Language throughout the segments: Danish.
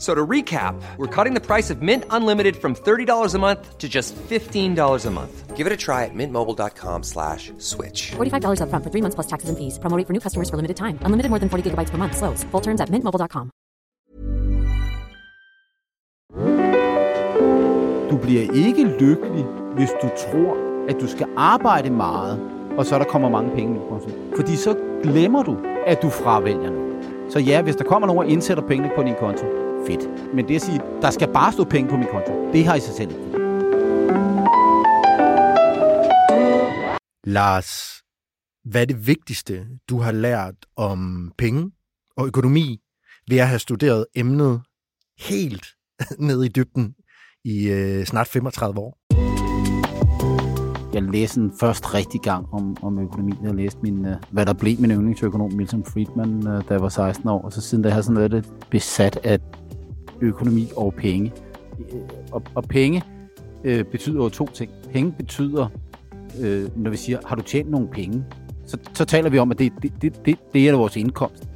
So to recap, we're cutting the price of Mint Unlimited from $30 a month to just $15 a month. Give it a try at mintmobile.com slash switch. $45 upfront for three months plus taxes and fees. Promo rate for new customers for limited time. Unlimited more than 40 gigabytes per month. Slows. Full terms at mintmobile.com. Du bliver ikke lykkelig, hvis du tror, at du skal arbejde meget, og så der kommer mange penge i konto. Fordi så glemmer du, at du fravælger noget. Så ja, hvis der kommer nogen og indsætter pengene på din konto, fedt. Men det at sige, der skal bare stå penge på min konto, det har i sig selv ikke. Lars, hvad er det vigtigste, du har lært om penge og økonomi ved at have studeret emnet helt ned i dybden i øh, snart 35 år? Jeg læste den først rigtig gang om, om økonomi. Jeg læste min, uh, hvad der blev min yndlingsøkonom, Milton Friedman, uh, da jeg var 16 år. Og så siden da har jeg sådan været lidt besat af økonomi og penge. Øh, og, og penge øh, betyder jo to ting. Penge betyder, øh, når vi siger, har du tjent nogle penge? Så, så taler vi om, at det, det, det, det, det er vores indkomst.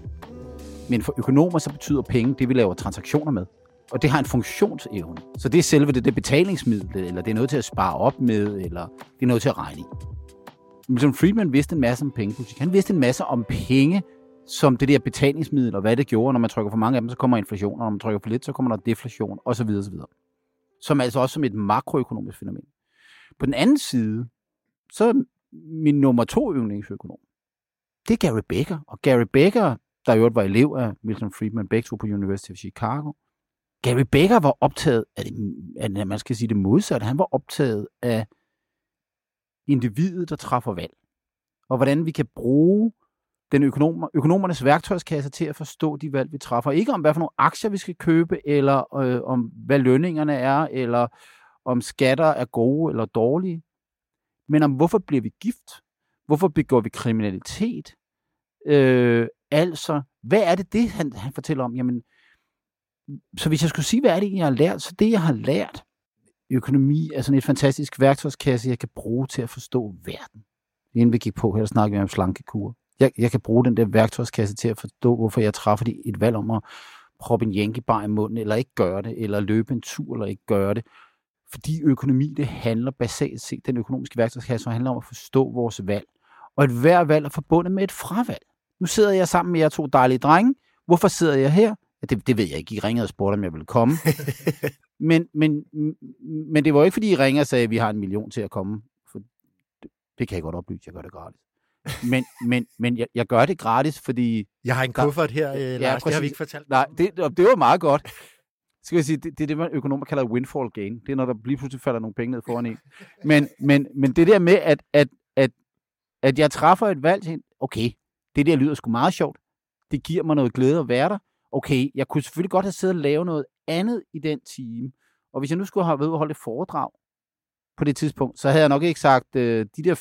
Men for økonomer så betyder penge det, vi laver transaktioner med. Og det har en funktionsevne. Så det er selve det, det betalingsmiddel, eller det er noget til at spare op med, eller det er noget til at regne i. Milton Friedman vidste en masse om pengepolitik. Han vidste en masse om penge, som det der betalingsmiddel, og hvad det gjorde. Når man trykker for mange af dem, så kommer inflation, og når man trykker for lidt, så kommer der deflation, osv. osv. Som altså også som et makroøkonomisk fænomen. På den anden side, så er min nummer to yndlingsøkonom, det er Gary Becker. Og Gary Becker, der i øvrigt var elev af Milton Friedman, begge to på University of Chicago, Gary Becker var optaget af, det, af, man skal sige det modsatte, han var optaget af individet, der træffer valg. Og hvordan vi kan bruge den økonom, økonomernes værktøjskasse til at forstå de valg, vi træffer. Ikke om, hvad for nogle aktier vi skal købe, eller øh, om, hvad lønningerne er, eller om skatter er gode eller dårlige, men om, hvorfor bliver vi gift? Hvorfor begår vi kriminalitet? Øh, altså, hvad er det, det han, han fortæller om? Jamen, så hvis jeg skulle sige, hvad er det, jeg har lært, så det, jeg har lært, økonomi er sådan et fantastisk værktøjskasse, jeg kan bruge til at forstå verden. Inden vi gik på her, snakkede vi om slankekur. Jeg, jeg kan bruge den der værktøjskasse til at forstå, hvorfor jeg træffer et valg om at proppe en jænkebar i munden, eller ikke gøre det, eller løbe en tur, eller ikke gøre det. Fordi økonomi, det handler basalt set, den økonomiske værktøjskasse, handler om at forstå vores valg. Og et hver valg er forbundet med et fravalg. Nu sidder jeg sammen med jer to dejlige drenge. Hvorfor sidder jeg her? Ja, det, det ved jeg ikke. I ringede og spurgte, om jeg ville komme. men, men, men det var ikke, fordi I ringede og sagde, at vi har en million til at komme. For det, det kan jeg godt oplyse. Jeg gør det gratis. Men, men, men jeg, jeg gør det gratis, fordi... Jeg har en kuffert her, øh, Lars. Ja, det har vi ikke fortalt. Nej, det, det var meget godt. Skal jeg sige, det, det er det, man økonomer kalder windfall gain. Det er, når der lige pludselig falder nogle penge ned foran en. Men, men, men det der med, at, at, at, at jeg træffer et valg til, okay, det der lyder sgu meget sjovt. Det giver mig noget glæde at være der. Okay, jeg kunne selvfølgelig godt have siddet og lavet noget andet i den time. Og hvis jeg nu skulle have været ude og holde et foredrag på det tidspunkt, så havde jeg nok ikke sagt, øh, de der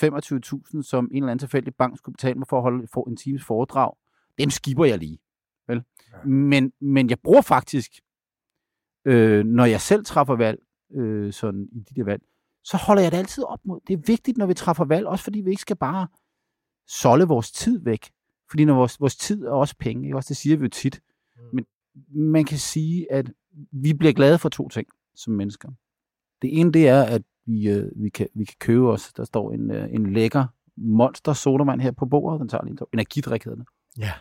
25.000, som en eller anden tilfældig bank skulle betale mig for at holde for en times foredrag, dem skipper jeg lige. Vel? Ja. Men, men jeg bruger faktisk, øh, når jeg selv træffer valg, øh, sådan i de der valg, så holder jeg det altid op mod. Det er vigtigt, når vi træffer valg, også fordi vi ikke skal bare solde vores tid væk. Fordi når vores, vores tid er også penge, ikke? Også det siger vi jo tit. Mm. Men man kan sige, at vi bliver glade for to ting som mennesker. Det ene, det er, at vi, øh, vi, kan, vi kan købe os. Der står en, øh, en lækker monster sodavand her på bordet. Den tager lige en energidrik hedder den. Ja.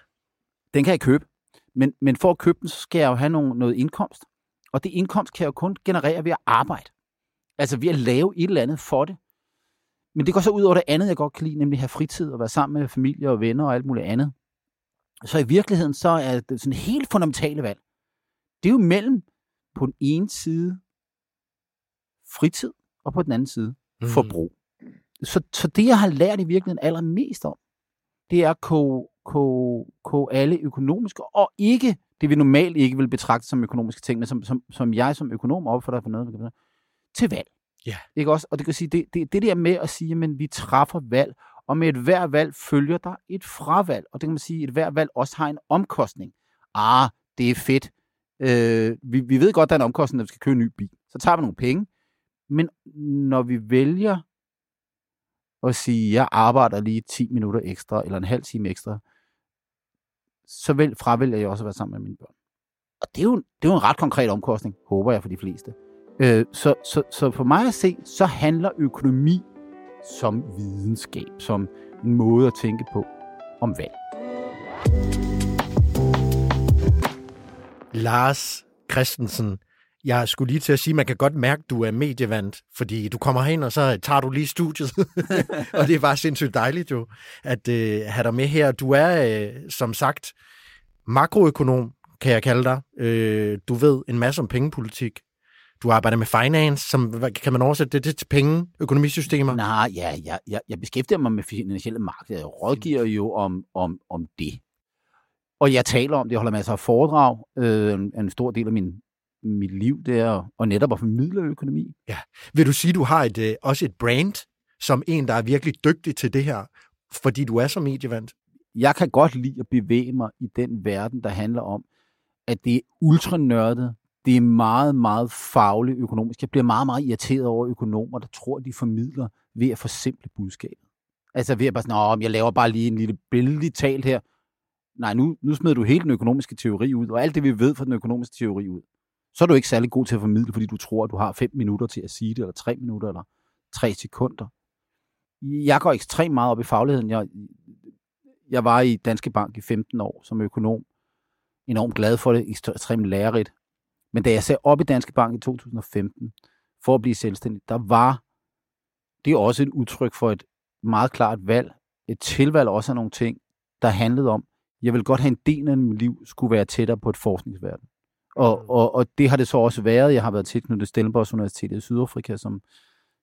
Den kan jeg købe. Men, men for at købe den, så skal jeg jo have nogle, noget indkomst. Og det indkomst kan jeg jo kun generere ved at arbejde. Altså ved at lave et eller andet for det. Men det går så ud over det andet, jeg godt kan lide, nemlig at have fritid og være sammen med familie og venner og alt muligt andet. Så i virkeligheden, så er det sådan helt fundamentale valg. Det er jo mellem på den ene side fritid, og på den anden side Mm. forbrug. Så, så det, jeg har lært i virkeligheden allermest om, det er at koge, koge, koge alle økonomiske, og ikke det, vi normalt ikke vil betragte som økonomiske ting, men som, som, som jeg som økonom opfatter for noget, til valg. Ja. Ikke også? Og det kan sige, det, det, det der med at sige, at vi træffer valg, og med et hver valg følger der et fravalg. Og det kan man sige, at et hver valg også har en omkostning. Ah, det er fedt. Øh, vi, vi ved godt, der er en omkostning, når vi skal købe en ny bil. Så tager vi nogle penge. Men når vi vælger at sige, jeg arbejder lige 10 minutter ekstra, eller en halv time ekstra, så vel, fravælger jeg også at være sammen med mine børn. Og det er jo, det er jo en ret konkret omkostning, håber jeg for de fleste. Øh, så, så, så for mig at se, så handler økonomi som videnskab, som en måde at tænke på om valg. Lars Christensen, jeg skulle lige til at sige, at man kan godt mærke, at du er medievant, fordi du kommer hen, og så tager du lige studiet. og det er bare sindssygt dejligt jo, at øh, have dig med her. Du er, øh, som sagt, makroøkonom, kan jeg kalde dig. Øh, du ved en masse om pengepolitik. Du arbejder med finance, som kan man oversætte det, det til penge, økonomisystemer? Nej, ja, jeg, jeg, jeg beskæftiger mig med finansielle markeder. Jeg rådgiver jo om, om, om det. Og jeg taler om det, jeg holder masser af foredrag. Øh, en, en stor del af min, mit liv, det er at netop at formidle økonomi. Vil du sige, du har et, øh, også et brand, som en, der er virkelig dygtig til det her, fordi du er så medievant? Jeg kan godt lide at bevæge mig i den verden, der handler om, at det er ultranørdet, det er meget, meget fagligt økonomisk. Jeg bliver meget, meget irriteret over økonomer, der tror, de formidler ved at forsimple budskabet. Altså ved at bare sådan, Åh, jeg laver bare lige en lille billedligt talt her. Nej, nu, nu smider du hele den økonomiske teori ud, og alt det, vi ved fra den økonomiske teori ud. Så er du ikke særlig god til at formidle, fordi du tror, at du har 5 minutter til at sige det, eller 3 minutter, eller 3 sekunder. Jeg går ekstremt meget op i fagligheden. Jeg, jeg var i Danske Bank i 15 år som økonom. Enormt glad for det, ekstremt lærerigt. Men da jeg sagde op i Danske Bank i 2015 for at blive selvstændig, der var det også et udtryk for et meget klart valg. Et tilvalg også af nogle ting, der handlede om, jeg vil godt have en del af mit liv skulle være tættere på et forskningsverden. Og, og, og det har det så også været. Jeg har været tilknyttet Stellenbosch Universitetet i Sydafrika som,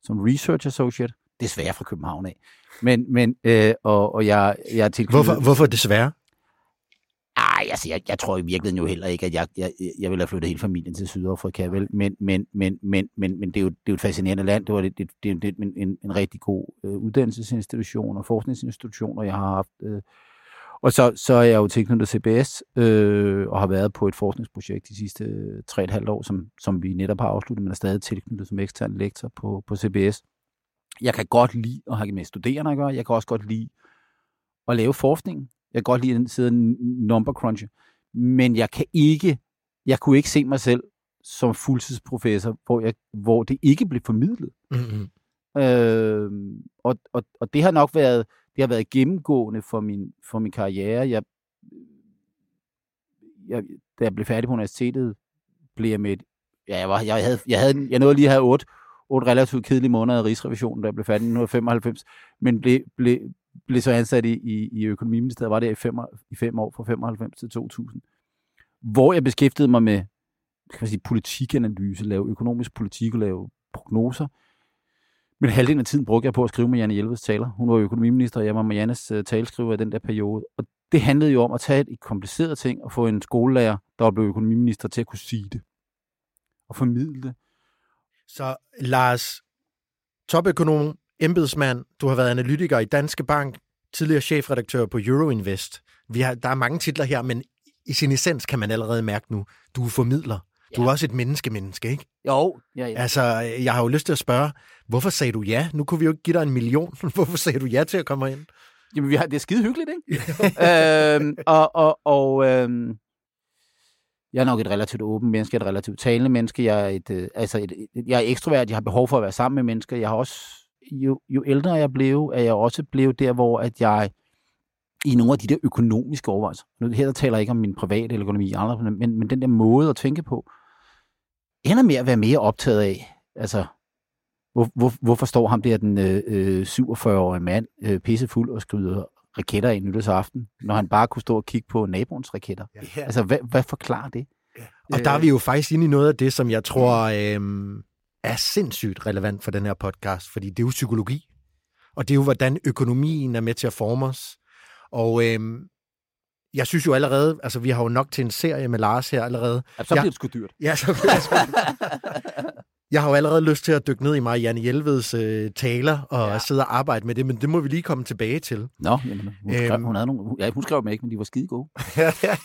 som research associate. Desværre fra København af. Men, men øh, og, og jeg, jeg er tilknyttet... Hvorfor, hvorfor desværre? Ej, altså, jeg, jeg tror i virkeligheden jo heller ikke, at jeg, jeg, jeg ville have flyttet hele familien til Sydafrika, vel? Men, men, men, men, men, men det, er jo, det er jo et fascinerende land. Det var det, det, det, det, en, en, en rigtig god øh, uddannelsesinstitution og forskningsinstitution, og jeg har haft... Øh, og så, så er jeg jo tilknyttet CBS øh, og har været på et forskningsprojekt de sidste øh, tre og et halvt år, som, som vi netop har afsluttet, men er stadig tilknyttet som ekstern lektor på, på CBS. Jeg kan godt lide at have med studerende at gøre. Jeg kan også godt lide at lave forskning. Jeg kan godt lide at sidde number crunche. Men jeg kan ikke, jeg kunne ikke se mig selv som fuldtidsprofessor, hvor, jeg, hvor det ikke blev formidlet. Mm-hmm. Øh, og, og, og det har nok været, det har været gennemgående for min, for min karriere. Jeg, jeg, da jeg blev færdig på universitetet, blev jeg med et, ja, jeg, var, jeg, havde, jeg, havde, jeg nåede lige at have otte, otte relativt kedelige måneder i Rigsrevisionen, da jeg blev færdig i 1995, men blev, blev, blev så ansat i, i, i økonomiministeriet, var der i fem, i fem år, fra 95 til 2000, hvor jeg beskæftigede mig med kan man sige, politikanalyse, lave økonomisk politik og lave prognoser. Men halvdelen af tiden brugte jeg på at skrive med Janne Hjelveds taler. Hun var økonomiminister, og jeg var Mariannes uh, taleskriver i den der periode. Og det handlede jo om at tage et kompliceret ting og få en skolelærer, der var blevet økonomiminister, til at kunne sige det. Og formidle det. Så Lars, topøkonom, embedsmand, du har været analytiker i Danske Bank, tidligere chefredaktør på Euroinvest. Vi har, der er mange titler her, men i sin essens kan man allerede mærke nu, du er formidler. Du er også et menneske-menneske, ikke? Jo, ja, ja. Altså, jeg har jo lyst til at spørge, hvorfor sagde du ja? Nu kunne vi jo ikke give dig en million. Hvorfor sagde du ja til at komme ind? Jamen, vi har, det er skide hyggeligt, ikke? øhm, og og, og øhm, jeg er nok et relativt åbent menneske, et relativt talende menneske. Jeg er, et, øh, altså et, et, jeg er ekstrovert, jeg har behov for at være sammen med mennesker. Jeg har også, jo, jo ældre jeg blev, er jeg også blevet der, hvor at jeg i nogle af de der økonomiske overvejelser, nu her der taler jeg ikke om min private eller økonomi, andre, men, men den der måde at tænke på, ender med at være mere optaget af, altså, hvor, hvor, hvorfor står ham der den øh, 47-årige mand øh, pissefuld og skriver raketter af nytårsaften, når han bare kunne stå og kigge på naboens raketter. Ja. Altså, hvad, hvad forklarer det? Og der er vi jo faktisk inde i noget af det, som jeg tror øhm, er sindssygt relevant for den her podcast, fordi det er jo psykologi. Og det er jo, hvordan økonomien er med til at forme os. Og øhm, jeg synes jo allerede, altså vi har jo nok til en serie med Lars her allerede. Ja, så bliver det sgu dyrt. Ja, så bliver det sgu- Jeg har jo allerede lyst til at dykke ned i Marianne Hjelveds øh, taler og ja. Sidde og arbejde med det, men det må vi lige komme tilbage til. Nå, jamen, hun, skrev, Øhm. hun, havde nogle, ja, hun skrev dem ikke, men de var skide gode.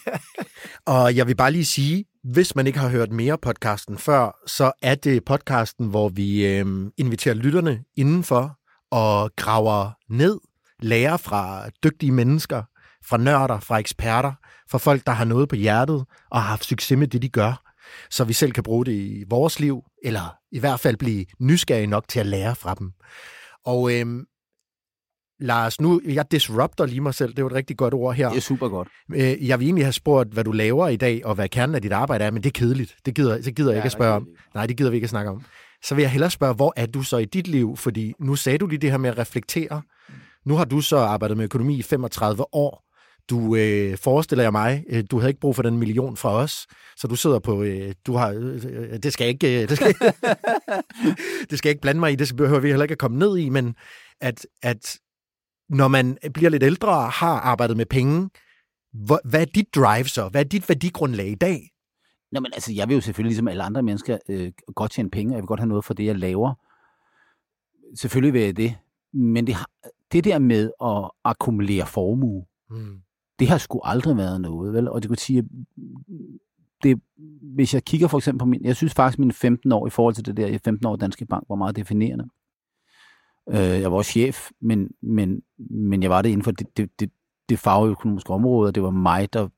Og jeg vil bare lige sige, hvis man ikke har hørt mere podcasten før, så er det podcasten, hvor vi øh, inviterer lytterne indenfor og graver ned, lærer fra dygtige mennesker, fra nørder, fra eksperter, fra folk, der har noget på hjertet og har haft succes med det, de gør, så vi selv kan bruge det i vores liv, eller i hvert fald blive nysgerrige nok til at lære fra dem. Og øh, Lars, nu, jeg disrupter lige mig selv, det er jo et rigtig godt ord her. Det er super godt. Øh, Jeg vil egentlig have spurgt, hvad du laver i dag, og hvad kernen af dit arbejde er, men det er kedeligt. Det gider, det gider jeg ikke at spørge om. Nej, det gider vi ikke at snakke om. Så vil jeg hellere spørge, hvor er du så i dit liv? Fordi nu sagde du lige det her med at reflektere. Nu har du så arbejdet med økonomi i 35 år. Du øh, forestiller jeg mig, øh, du havde ikke brug for den million fra os, så du sidder på, øh, du har, øh, det skal ikke, øh, det skal, det skal ikke blande mig i, det behøver vi heller ikke at komme ned i, men at, at når man bliver lidt ældre og har arbejdet med penge, hvor, hvad er dit drive så? Hvad er dit værdigrundlag i dag? Nå, men altså, jeg vil jo selvfølgelig, ligesom alle andre mennesker, øh, godt tjene penge, og jeg vil godt have noget for det, jeg laver. Selvfølgelig vil jeg det. Men det, det der med at akkumulere formue, Hmm det har sgu aldrig været noget, vel? Og det kunne sige, at det, hvis jeg kigger for eksempel på min, jeg synes faktisk, mine 15 år i forhold til det der, i 15 år i Danske Bank var meget definerende. Øh, jeg var også chef, men, men, men jeg var det inden for det, det, det, det fagøkonomiske område, og det var mig, der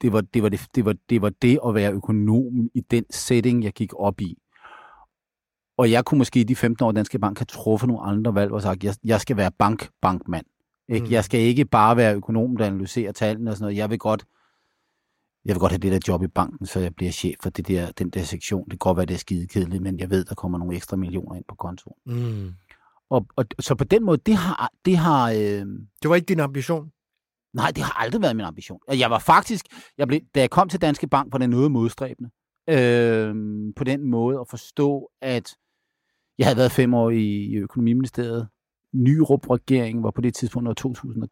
det var det, var det, det, var, det var det at være økonom i den setting, jeg gik op i. Og jeg kunne måske i de 15 år Danske Bank have truffet nogle andre valg og sagt, jeg, jeg skal være bank, bankmand. Ikke? Mm. Jeg skal ikke bare være økonom, der analyserer tallene og sådan noget. Jeg vil godt, jeg vil godt have det der job i banken, så jeg bliver chef for det der, den der sektion. Det kan godt være, det er skide kedeligt, men jeg ved, der kommer nogle ekstra millioner ind på kontoen. Mm. Og, og, så på den måde, det har, det har øh, Det var ikke din ambition? nej, det har aldrig været min ambition. Jeg var faktisk, jeg blev, da jeg kom til Danske Bank, var det noget modstræbende. Øh, på den måde at forstå, at jeg havde været fem år i, i økonomiministeriet. Nyrup-regeringen var på det tidspunkt, når 2000 og-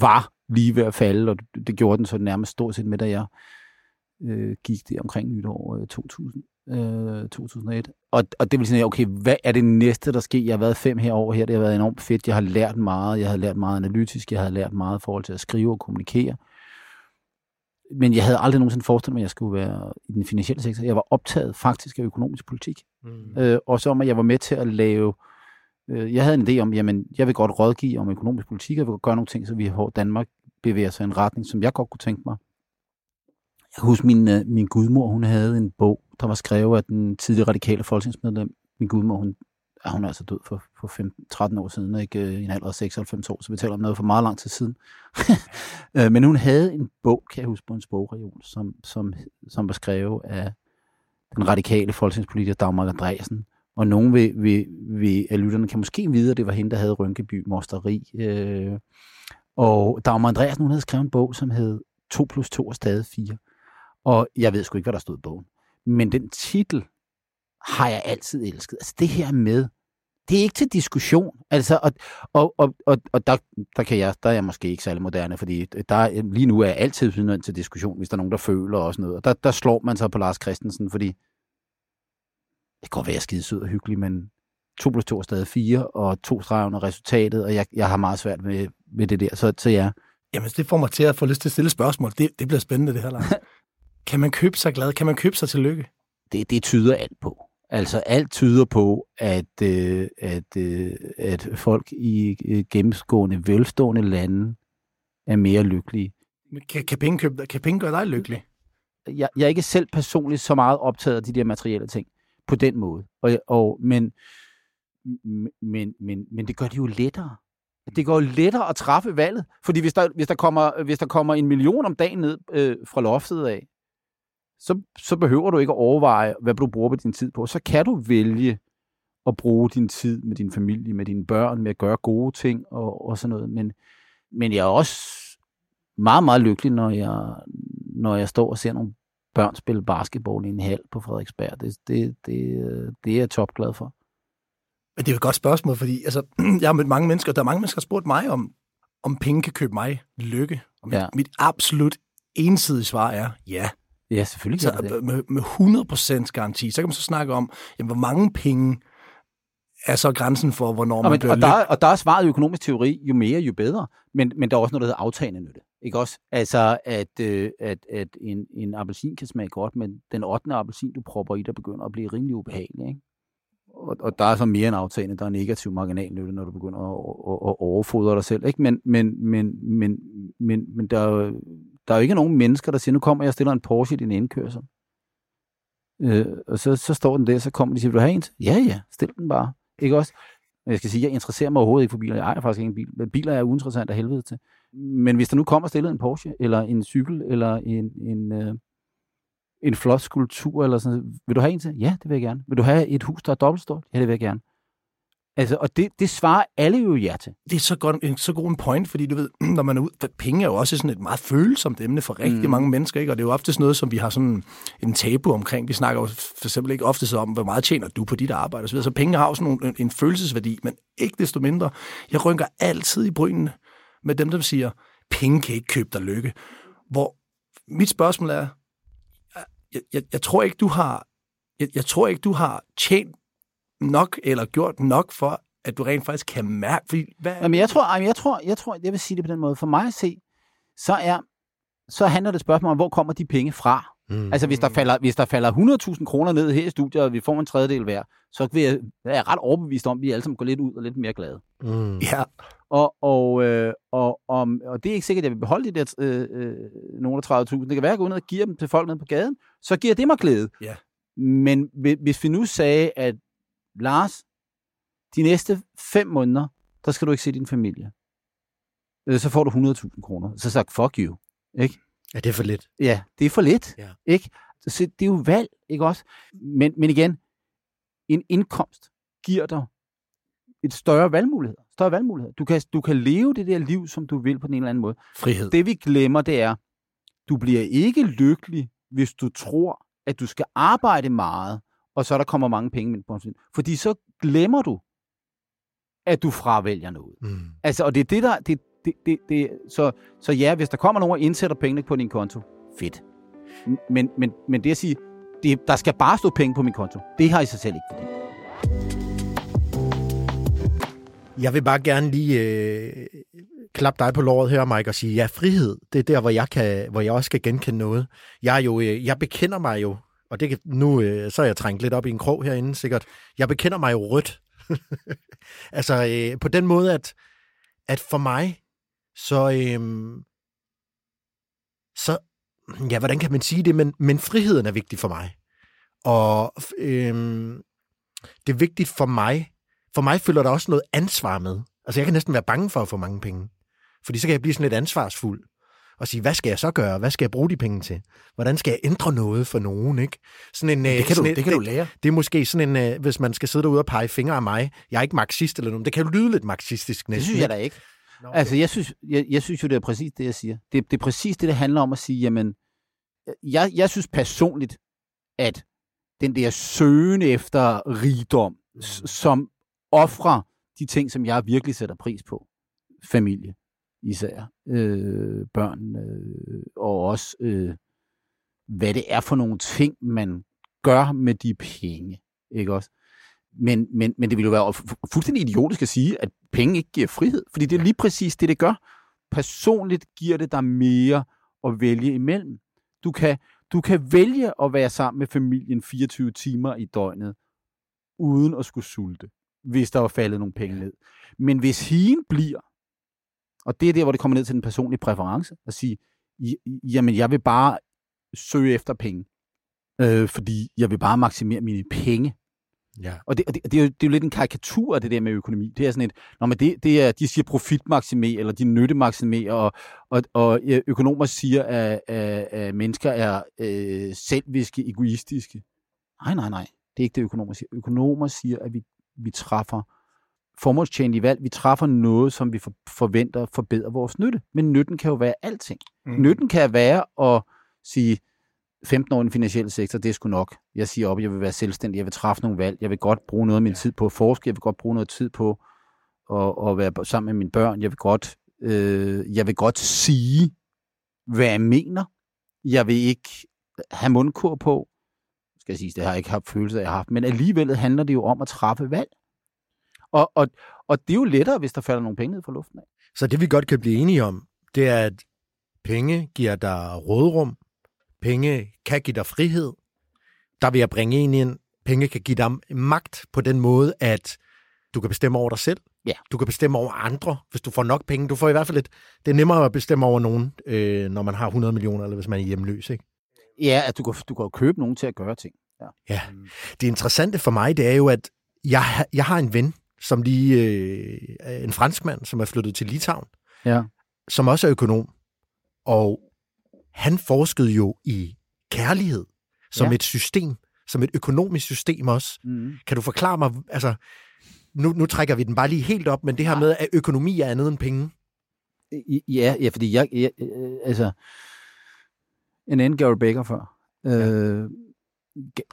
var lige ved at falde, og det, gjorde den så nærmest stort set med, da jeg øh, gik det omkring nytår øh, 2000, øh, 2001. Og, og det vil sige, okay, hvad er det næste, der sker? Jeg har været fem her over her, det har været enormt fedt. Jeg har lært meget, jeg har lært meget analytisk, jeg har lært meget i forhold til at skrive og kommunikere. Men jeg havde aldrig nogensinde forestillet mig, at jeg skulle være i den finansielle sektor. Jeg var optaget faktisk af økonomisk politik. Mm. Øh, og så om, at jeg var med til at lave... Øh, jeg havde en idé om, jamen, jeg vil godt rådgive om økonomisk politik, og jeg vil godt gøre nogle ting, så vi får Danmark bevæger sig i en retning, som jeg godt kunne tænke mig. Jeg husker, min, øh, min gudmor, hun havde en bog, der var skrevet af den tidligere radikale folketingsmedlem. Min gudmor, hun, ja, hun er altså død for, for 15, 13 år siden, ikke Øh, i en alder af 96 år, så vi taler om noget for meget lang tid siden. Øh, Men hun havde en bog, kan jeg huske, på en bogregion, som, som, som var skrevet af den radikale folketingspolitiker Dagmar Andreasen. Og nogen ved, ved, ved, af lytterne kan måske vide, at det var hende, der havde Rynkeby Mosteri. Øh, og Dagmar Andreasen, hun havde skrevet en bog, som hed 2 plus 2 er stadig 4. Og jeg ved sgu ikke, hvad der stod i bogen. Men den titel har jeg altid elsket. Altså det her med, det er ikke til diskussion. Altså, og, og, og, og, og der, der, kan jeg, der er jeg måske ikke særlig moderne, fordi der, lige nu er jeg altid nødt til diskussion, hvis der er nogen, der føler og sådan noget. Og der, der slår man sig på Lars Christensen, fordi det kan godt være, jeg er skide sød og hyggelig, men 2 plus 2 er stadig 4, og to streger under resultatet, og jeg, jeg har meget svært med, med det der. Så, så ja, Jamen, det får mig til at få lyst til at stille spørgsmål. Det, det bliver spændende, det her, Lars. kan man købe sig glad? Kan man købe sig til lykke? det, det tyder alt på. Altså alt tyder på, at, øh, at, øh, at folk i øh, gennemgående velstående lande er mere lykkelige. Men Kan, kan, penge, købe, kan penge gøre dig lykkelig? Jeg, jeg er ikke selv personligt så meget optaget af de der materielle ting på den måde. Og, og, men, men, men, men det gør det jo lettere. Det går lettere at træffe valget. Fordi hvis der, hvis der, kommer, hvis der kommer en million om dagen ned øh, fra loftet af, så, så behøver du ikke at overveje, hvad du bruger på din tid på. Så kan du vælge at bruge din tid med din familie, med dine børn, med at gøre gode ting og, og sådan noget. Men, men jeg er også meget, meget lykkelig, når jeg, når jeg står og ser nogle børn spille basketball i en hal på Frederiksberg. Det, det, det, det er jeg topglad for. Men det er jo et godt spørgsmål, fordi altså, jeg har mødt mange mennesker, der er mange mennesker, der har spurgt mig om, om penge kan købe mig lykke. Og mit, Ja. mit absolut ensidige svar er ja. Ja, selvfølgelig Så det. med, med 100% garanti, så kan man så snakke om, jamen, hvor mange penge er så grænsen for, hvornår Og, man men, bliver og, der, er- og der er svaret i økonomisk teori, jo mere, jo bedre. Men, men der er også noget, der hedder aftagende nytte. Ikke også? Altså, at, øh, at, at en, en appelsin kan smage godt, men den 8. appelsin, du propper i, der begynder at blive rimelig ubehagelig. Ikke? Og, og der er så mere end aftagende, der er negativ marginalnytte, når du begynder at, at, at overfodre dig selv. Ikke? Men, men, men, men, men, men der, er jo- der er jo ikke nogen mennesker, der siger, nu kommer jeg og stiller en Porsche i din indkørsel. Øh, og så, så står den der, så kommer de og siger, vil du have en? Ja, ja, stil den bare. Ikke også? Jeg skal sige, jeg interesserer mig overhovedet ikke for biler. Jeg ejer faktisk ikke en bil. Men biler er uinteressant af helvede til. Men hvis der nu kommer stillet en Porsche, eller en cykel, eller en, en, øh, en flot skulptur, eller sådan vil du have en til? Ja, det vil jeg gerne. Vil du have et hus, der er dobbeltstort? Ja, det vil jeg gerne. Altså, og det, det svarer alle jo ja til. det er så, godt, en, så god en point, fordi du ved, når man er ud, penge er jo også sådan et meget følsomt emne for rigtig Mm. mange mennesker, ikke? og det er jo ofte sådan noget, som vi har sådan en tabu omkring. Vi snakker jo for eksempel ikke ofte så om, hvor meget tjener du på dit arbejde osv., så penge har jo sådan en, en følelsesværdi, men ikke desto mindre. Jeg rynker altid i brynene med dem, der siger, penge kan ikke købe dig lykke. Hvor mit spørgsmål er, jeg, jeg, jeg tror ikke, du har jeg, jeg tror ikke, du har tjent nok eller gjort nok for, at du rent faktisk kan mærke, fordi hvad, Jamen, jeg tror, jeg tror, jeg tror, jeg vil sige det på den måde. For mig at se, så er, så handler det et spørgsmål om, hvor kommer de penge fra? Mm. Altså, hvis der falder, hvis der falder 100.000 kroner ned her i studiet, og vi får en tredjedel hver, så vil jeg, er jeg ret overbevist om, at vi alle sammen går lidt ud og lidt mere glade. Mm. Ja, Og, og, øh, og, og, og det er ikke sikkert, at jeg vil beholde de der øh, øh, nogle af 30.000. Det kan være, at jeg går ud og giver dem til folk nede på gaden. Så giver det mig glæde. Ja. Men hvi- hvis vi nu sagde, at Lars, de næste fem måneder, der skal du ikke se din familie. Øh, så får du 100.000 kroner. Så sagt, fuck you. Ikke? Ja, det er for lidt. Ja, det er for lidt. Ja. Ikke? Så det er jo valg, ikke også? Men, men igen, en indkomst giver dig et større valgmulighed. Større valgmulighed. Du kan, du kan leve det der liv, som du vil på den ene eller anden måde. frihed. Det vi glemmer, det er, du bliver ikke lykkelig, hvis du tror, at du skal arbejde meget, og så der kommer mange penge ind på en Fordi så glemmer du, at du fravælger noget. Mm. Altså, og det er det, der... Det, det, det, det, så, så ja, hvis der kommer nogen og indsætter pengene på din konto, fedt. Men, men, men det at sige, det, der skal bare stå penge på min konto, det har i sig selv ikke værdi. Jeg vil bare gerne lige øh, klappe dig på låret her, Mike, og sige, ja, frihed, det er der, hvor jeg, kan, hvor jeg også skal genkende noget. Jeg, er jo, øh, jeg bekender mig jo, og det kan, nu øh, så er jeg trængt lidt op i en krog herinde sikkert, jeg bekender mig jo rødt. altså øh, på den måde, at, at for mig, så, øh, så, ja, hvordan kan man sige det, men, men friheden er vigtig for mig. Og øh, det er vigtigt for mig, for mig følger der også noget ansvar med. Altså, jeg kan næsten være bange for at få mange penge. Fordi så kan jeg blive sådan lidt ansvarsfuld. Og sige, hvad skal jeg så gøre? Hvad skal jeg bruge de penge til? Hvordan skal jeg ændre noget for nogen, ikke? Sådan en, det kan, du, sådan en, det kan du lære. Det er måske sådan en, øh, hvis man skal sidde derude og pege fingre af mig. Jeg er ikke marxist eller noget, det kan jo lyde lidt marxistisk næsten. Det synes jeg da ikke. Nå, Okay. Altså, jeg synes, jeg, jeg synes jo, det er præcis det, jeg siger. Det, det er præcis det, det handler om at sige, jamen, jeg, jeg synes personligt, at den der søgen efter rigdom, s- som offrer de ting, som jeg virkelig sætter pris på, familie især, øh, børn, øh, og også øh, hvad det er for nogle ting, man gør med de penge, ikke også? Men, men, men det ville jo være fu- fu- fuldstændig idiotisk at sige, at penge ikke giver frihed, fordi det er lige præcis det, det gør. Personligt giver det dig mere at vælge imellem. Du kan, du kan vælge at være sammen med familien 24 timer i døgnet, uden at skulle sulte, hvis der var faldet nogle penge ned. Men hvis hien bliver, og det er der, hvor det kommer ned til den personlige præference, at sige, "I- jamen jeg vil bare søge efter penge, øh, fordi jeg vil bare maksimere mine penge. Ja. Og det, og det, det, er jo, det er jo lidt en karikatur af det der med økonomi. Det er sådan et, når man det, det er, de siger profitmaksimer, eller de nyttemaksimerer, og, og, og økonomer siger, at, at, at mennesker er øh, selviske, egoistiske. Nej, nej, nej. Det er ikke det, økonomer siger. Økonomer siger, at vi vi træffer formålstjenlige valg. Vi træffer noget, som vi for, forventer forbedrer vores nytte. Men nytten kan jo være alting. Mm. Nytten kan være at sige, 15 år i den finansielle sektor, det er sgu nok. Jeg siger op, jeg vil være selvstændig, jeg vil træffe nogle valg, jeg vil godt bruge noget af min tid på at forske, jeg vil godt bruge noget tid på at, at være sammen med mine børn, jeg vil godt, øh, jeg vil godt sige, hvad jeg mener. Jeg vil ikke have mundkur på, skal jeg sige, det har jeg ikke haft følelse af, jeg har haft, men alligevel handler det jo om at træffe valg. Og, og, og det er jo lettere, hvis der falder nogle penge ned fra luften af. Så det vi godt kan blive enige om, det er, at penge giver dig rådrum, penge kan give dig frihed. Der vil jeg bringe en ind, penge kan give dig magt på den måde, at du kan bestemme over dig selv. Ja. Du kan bestemme over andre, hvis du får nok penge. Du får i hvert fald et, det er nemmere at bestemme over nogen, øh, når man har 100 millioner, eller hvis man er hjemløs, ikke? Ja, at du kan, du kan købe nogen til at gøre ting. Ja. ja. Det interessante for mig, det er jo, at jeg, jeg har en ven, som lige øh, en franskmand, som er flyttet til Litauen, ja. som også er økonom. Og han forskede jo i kærlighed som ja. et system, som et økonomisk system også. Mm. Kan du forklare mig, altså, nu, nu trækker vi den bare lige helt op, men det her ja. med, at økonomi er andet end penge. Ja, ja fordi jeg, jeg altså, en anden Gary Becker før. Ja. Øh,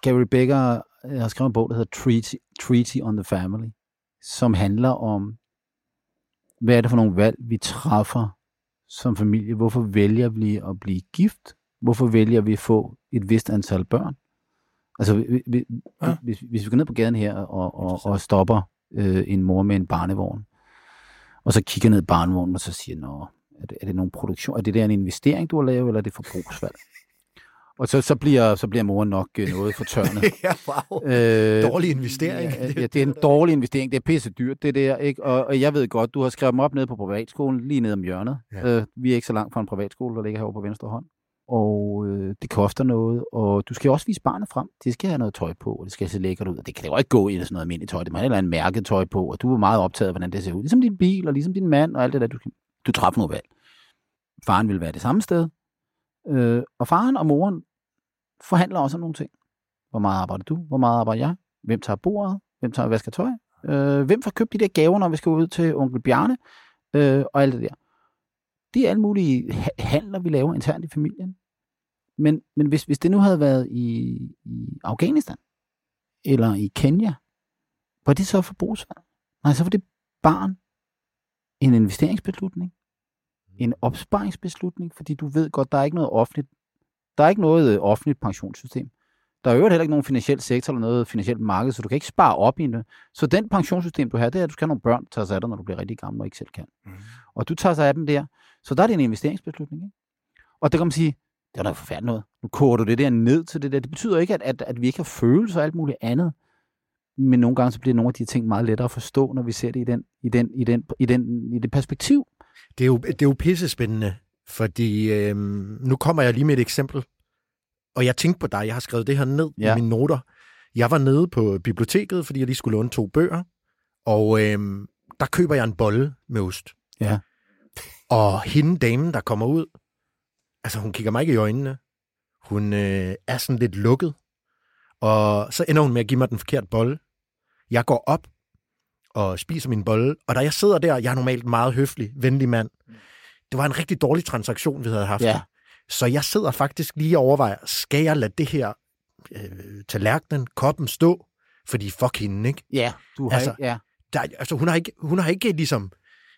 Gary Becker har skrevet en bog, der hedder Treaty, Treaty on the Family, som handler om, hvad er det for nogle valg, vi træffer som familie? Hvorfor vælger vi at blive gift? Hvorfor vælger vi at få et vist antal børn? Altså, vi, vi, ja. hvis, hvis vi går ned på gaden her og, og, og stopper øh, en mor med en barnevogn, og så kigger ned i barnevognen og så siger, Nå, er det, er det nogen produktion? Er det der en investering, du har lavet, eller er det forbrugsvalg? Og så, så, bliver, så bliver moren nok øh, noget fortørnet. ja, wow. Øh, dårlig investering. Ja, ja, det er en dårlig investering. Det er pisse dyrt, det der. Ikke? Og, og jeg ved godt, du har skrevet mig op nede på privatskolen, lige nede om hjørnet. Ja. Øh, vi er ikke så langt fra en privatskole, der ligger herovre på venstre hånd. Og øh, det koster noget, og du skal også vise barnet frem. Det skal have noget tøj på, og det skal se lækkert ud. Og det kan jo ikke gå i sådan noget almindeligt tøj. Det må have et eller andet mærket tøj på, og du er meget optaget af, hvordan det ser ud. Ligesom din bil, og ligesom din mand, og alt det der. Du, du træffer noget valg. Faren vil være det samme sted. Øh, og faren og moren forhandler også om nogle ting. Hvor meget arbejder du? Hvor meget arbejder jeg? Hvem tager bordet? Hvem tager vasker tøj? Øh, hvem får købt de der gaver, når vi skal ud til onkel Bjarne? Øh, og alt det der. Det er alle mulige handler, vi laver internt i familien. Men, men hvis, hvis det nu havde været i, i Afghanistan, eller i Kenya, var det så forbrugsvalg? Nej, så var det barn en investeringsbeslutning, en opsparingsbeslutning, fordi du ved godt, der er ikke noget offentligt der er ikke noget øh, offentligt pensionssystem. Der er jo heller ikke nogen finansiel sektor eller noget finansielt marked, så du kan ikke spare op i det. Så den pensionssystem, du har, det er, at du skal have nogle børn, der tager sig af dig, når du bliver rigtig gammel og ikke selv kan. Mm. Og du tager sig af dem der. Så der er det en investeringsbeslutning. Ikke? Og det kan man sige, det er noget forfærdeligt noget. Nu koger du det der ned til det der. Det betyder ikke, at, at, at vi ikke har følelser og alt muligt andet. Men nogle gange så bliver nogle af de ting meget lettere at forstå, når vi ser det i, den, i, den, i, den, i, den, i det perspektiv. Det er jo, det er jo pissespændende, fordi øh, nu kommer jeg lige med et eksempel. Og jeg tænkte på dig, jeg har skrevet det her ned ja. i mine noter. Jeg var nede på biblioteket, fordi jeg lige skulle låne to bøger. Og øh, der køber jeg en bolle med ost. Ja. Og hende damen, der kommer ud, altså hun kigger mig ikke i øjnene. Hun øh, er sådan lidt lukket. Og så ender hun med at give mig den forkerte bolle. Jeg går op og spiser min bolle. Og da jeg sidder der, jeg er normalt meget høflig, venlig mand. Det var en rigtig dårlig transaktion, vi havde haft. Ja. Så jeg sidder faktisk lige og overvejer, skal jeg lade det her øh, tallerkenen, koppen stå? Fordi fuck hende, ikke? Ja, du har altså, ikke, ja. Der, altså, hun har ikke, hun har ikke ligesom,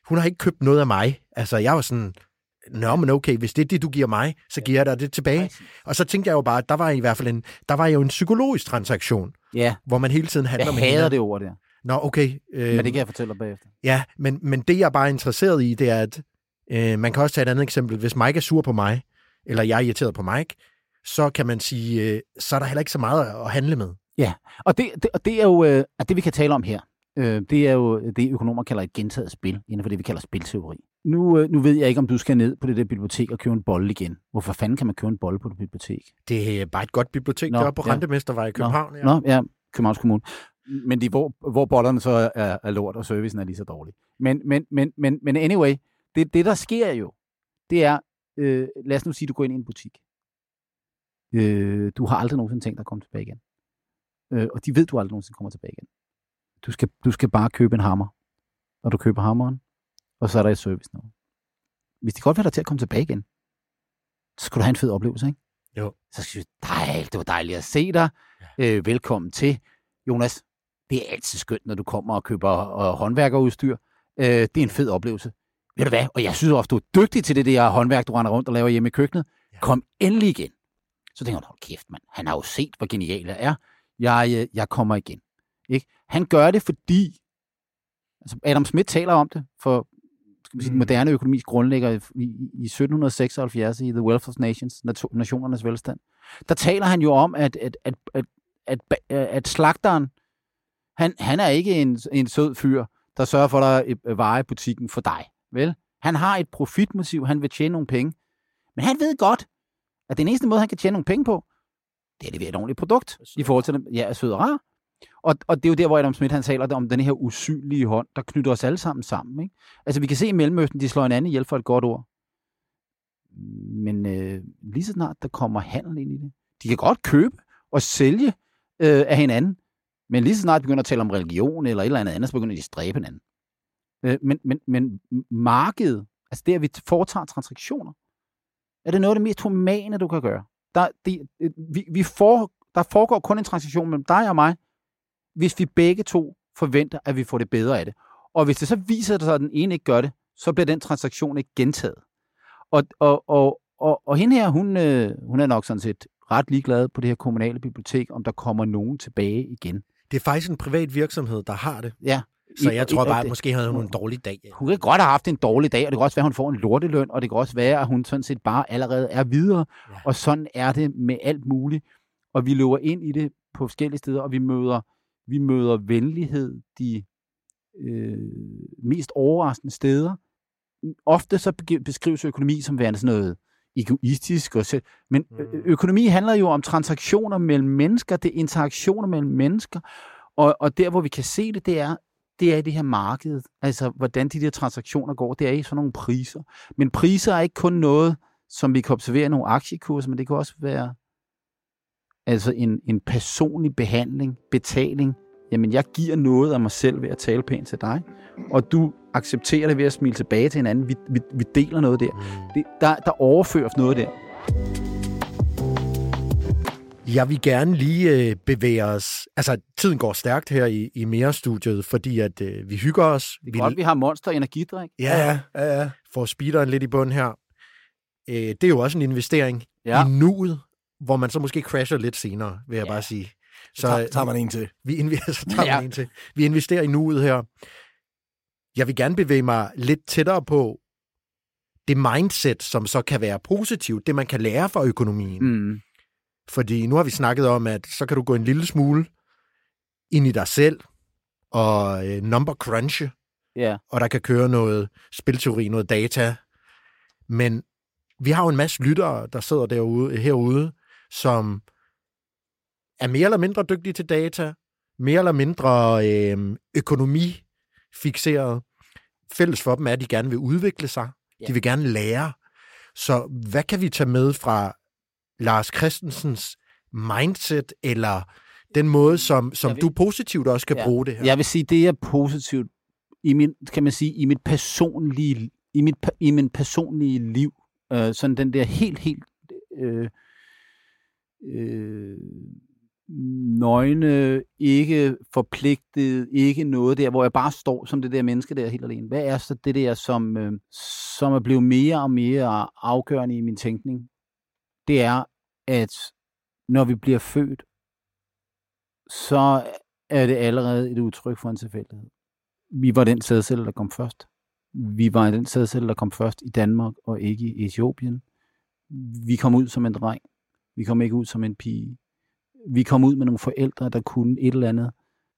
hun har ikke købt noget af mig. Altså, jeg var sådan, Nå, men okay, hvis det er det, du giver mig, så giver jeg dig det tilbage. Og så tænkte jeg jo bare, at der var i hvert fald en, der var jo en psykologisk transaktion, ja. hvor man hele tiden handler jeg med Jeg hader det ord der. Nå, okay. Øh, men det kan jeg fortælle dig bagefter. Ja, men, men det jeg er bare interesseret i, det er, at øh, man kan også tage et andet eksempel. Hvis Mike er sur på mig, eller jeg er irriteret på Mike, så kan man sige, øh, så er der heller ikke så meget at handle med. Ja, og det, det, og det er jo øh, at det, vi kan tale om her. Øh, det er jo det, økonomer kalder et gentaget spil, inden for det, vi kalder spilteori. Nu, øh, nu ved jeg ikke, om du skal ned på det der bibliotek og købe en bolle igen. Hvorfor fanden kan man købe en bolle på det bibliotek? Det er bare et godt bibliotek, Nå, der er på ja. Rentemestervej i København. Nå, ja. Nå, ja, Københavns Kommune. Men de, hvor, hvor bollerne så er, er lort, og servicen er lige så dårlig. Men, men, men, men, men anyway, det, det der sker jo, det er, øh, lad os nu sige, du går ind i en butik. Øh, du har aldrig nogensinde tænkt dig at komme tilbage igen. Øh, og de ved, du aldrig nogensinde kommer tilbage igen. Du skal, du skal bare købe en hammer. Og du køber hammeren, og så er der et service nu. Hvis det godt vil dig til at komme tilbage igen, så skal du have en fed oplevelse, ikke? Jo. Så skal du dejligt, det var dejligt at se dig. Ja. Øh, velkommen til. Jonas, det er altid skønt, når du kommer og køber øh, håndværkerudstyr. Øh, det er en fed oplevelse. Ved du hvad? Og jeg synes også, du er dygtig til det der håndværk, du render rundt og laver hjemme i køkkenet. Ja. Kom endelig igen. Så tænker hun, hold kæft, mand. Han har jo set, hvor genial jeg er. Jeg, øh, jeg kommer igen. Ikke? Han gør det, fordi altså Adam Smith taler om det, for skal man sige, mm. moderne økonomis grundlægger i, i 1776 i The Wealth of Nations, nationernes velstand. Der taler han jo om, at, at, at, at, at, at slagteren, han, han er ikke en, en sød fyr, der sørger for dig et vare i butikken for dig. Vel? Han har et profitmotiv, han vil tjene nogle penge. Men han ved godt, at den eneste måde, han kan tjene nogle penge på, det er det ved et ordentligt produkt i forhold til, ja, sød og rar. Og, og det er jo der, hvor Adam Smith han taler om den her usynlige hånd, der knytter os alle sammen sammen. Ikke? Altså vi kan se i Mellemøsten, de slår en anden ihjel for et godt ord. Men øh, lige så snart der kommer handel ind i det, de kan godt købe og sælge øh, af hinanden, men lige så snart de begynder at tale om religion eller et eller andet andet, så begynder de at stræbe hinanden. Øh, men, men, men markedet, altså der vi foretager transaktioner, er det noget af det mest humane, du kan gøre. Der, de, øh, vi, vi får, der foregår kun en transaktion mellem dig og mig, hvis vi begge to forventer, at vi får det bedre af det. Og hvis det så viser sig, at den ene ikke gør det, så bliver den transaktion ikke gentaget. Og, og, og, og, og hende her, hun, øh, hun er nok sådan set ret ligeglad på det her kommunale bibliotek, om der kommer nogen tilbage igen. Det er faktisk en privat virksomhed, der har det. Ja. Så jeg tror bare, at måske havde hun en dårlig dag. Hun kan godt have haft en dårlig dag, og det kan også være, at hun får en lorteløn, og det kan også være, at hun sådan set bare allerede er videre. Ja. Og sådan er det med alt muligt. Og vi løber ind i det på forskellige steder, og vi møder vi møder venlighed de øh, mest overraskende steder. Ofte så beskrives økonomi som værende sådan noget egoistisk. Og så, men mm. økonomi handler jo om transaktioner mellem mennesker, det er interaktioner mellem mennesker, og, og der, hvor vi kan se det, det er, det er i det her marked. Altså, hvordan de der transaktioner går, det er i sådan nogle priser. Men priser er ikke kun noget, som vi kan observere i nogle aktiekurser, men det kan også være altså en, en personlig behandling, betaling. Jamen, jeg giver noget af mig selv ved at tale pænt til dig, og du accepterer det ved at smile tilbage til hinanden. Vi, vi, vi deler noget der. Mm. Det, der. Der overføres noget der. Jeg vil gerne lige øh, bevæge os... Altså, tiden går stærkt her i, i mere-studiet, fordi at øh, vi hygger os. Det er vi, godt, vi har Monster Energidrik. Ja, ja, ja. ja. Får speederen lidt i bund her. Øh, det er jo også en investering ja. i nuet, hvor man så måske crasher lidt senere, vil jeg ja. bare sige. Så, så tager, tager man en til. Vi, inv- så tager ja. man en til. Vi investerer i nuet her. Jeg vil gerne bevæge mig lidt tættere på det mindset, som så kan være positivt, det man kan lære fra økonomien. Mm. Fordi nu har vi snakket om, at så kan du gå en lille smule ind i dig selv og øh, number crunche, yeah. og der kan køre noget spilteori, noget data. Men vi har jo en masse lyttere, der sidder derude, herude, som er mere eller mindre dygtige til data, mere eller mindre øh, økonomifixeret. Fælles for dem er, at de gerne vil udvikle sig. Ja. De vil gerne lære. Så hvad kan vi tage med fra Lars Christensens mindset, eller den måde, som, som vil, du positivt også kan ja, bruge det her? Jeg vil sige, det er positivt i min, kan man sige, i mit personlige, i mit, i min personlige liv. Øh, sådan den der helt, helt øh, øh, nøgne, ikke forpligtet, ikke noget der, hvor jeg bare står som det der menneske der helt alene. Hvad er så det der, som, øh, som er blevet mere og mere afgørende i min tænkning? Det er, at når vi bliver født, så er det allerede et udtryk for en tilfældighed. Vi var den sædcelle, der kom først. Vi var den sædcelle, der kom først i Danmark og ikke i Etiopien. Vi kom ud som en dreng. Vi kom ikke ud som en pige vi kom ud med nogle forældre, der kunne et eller andet,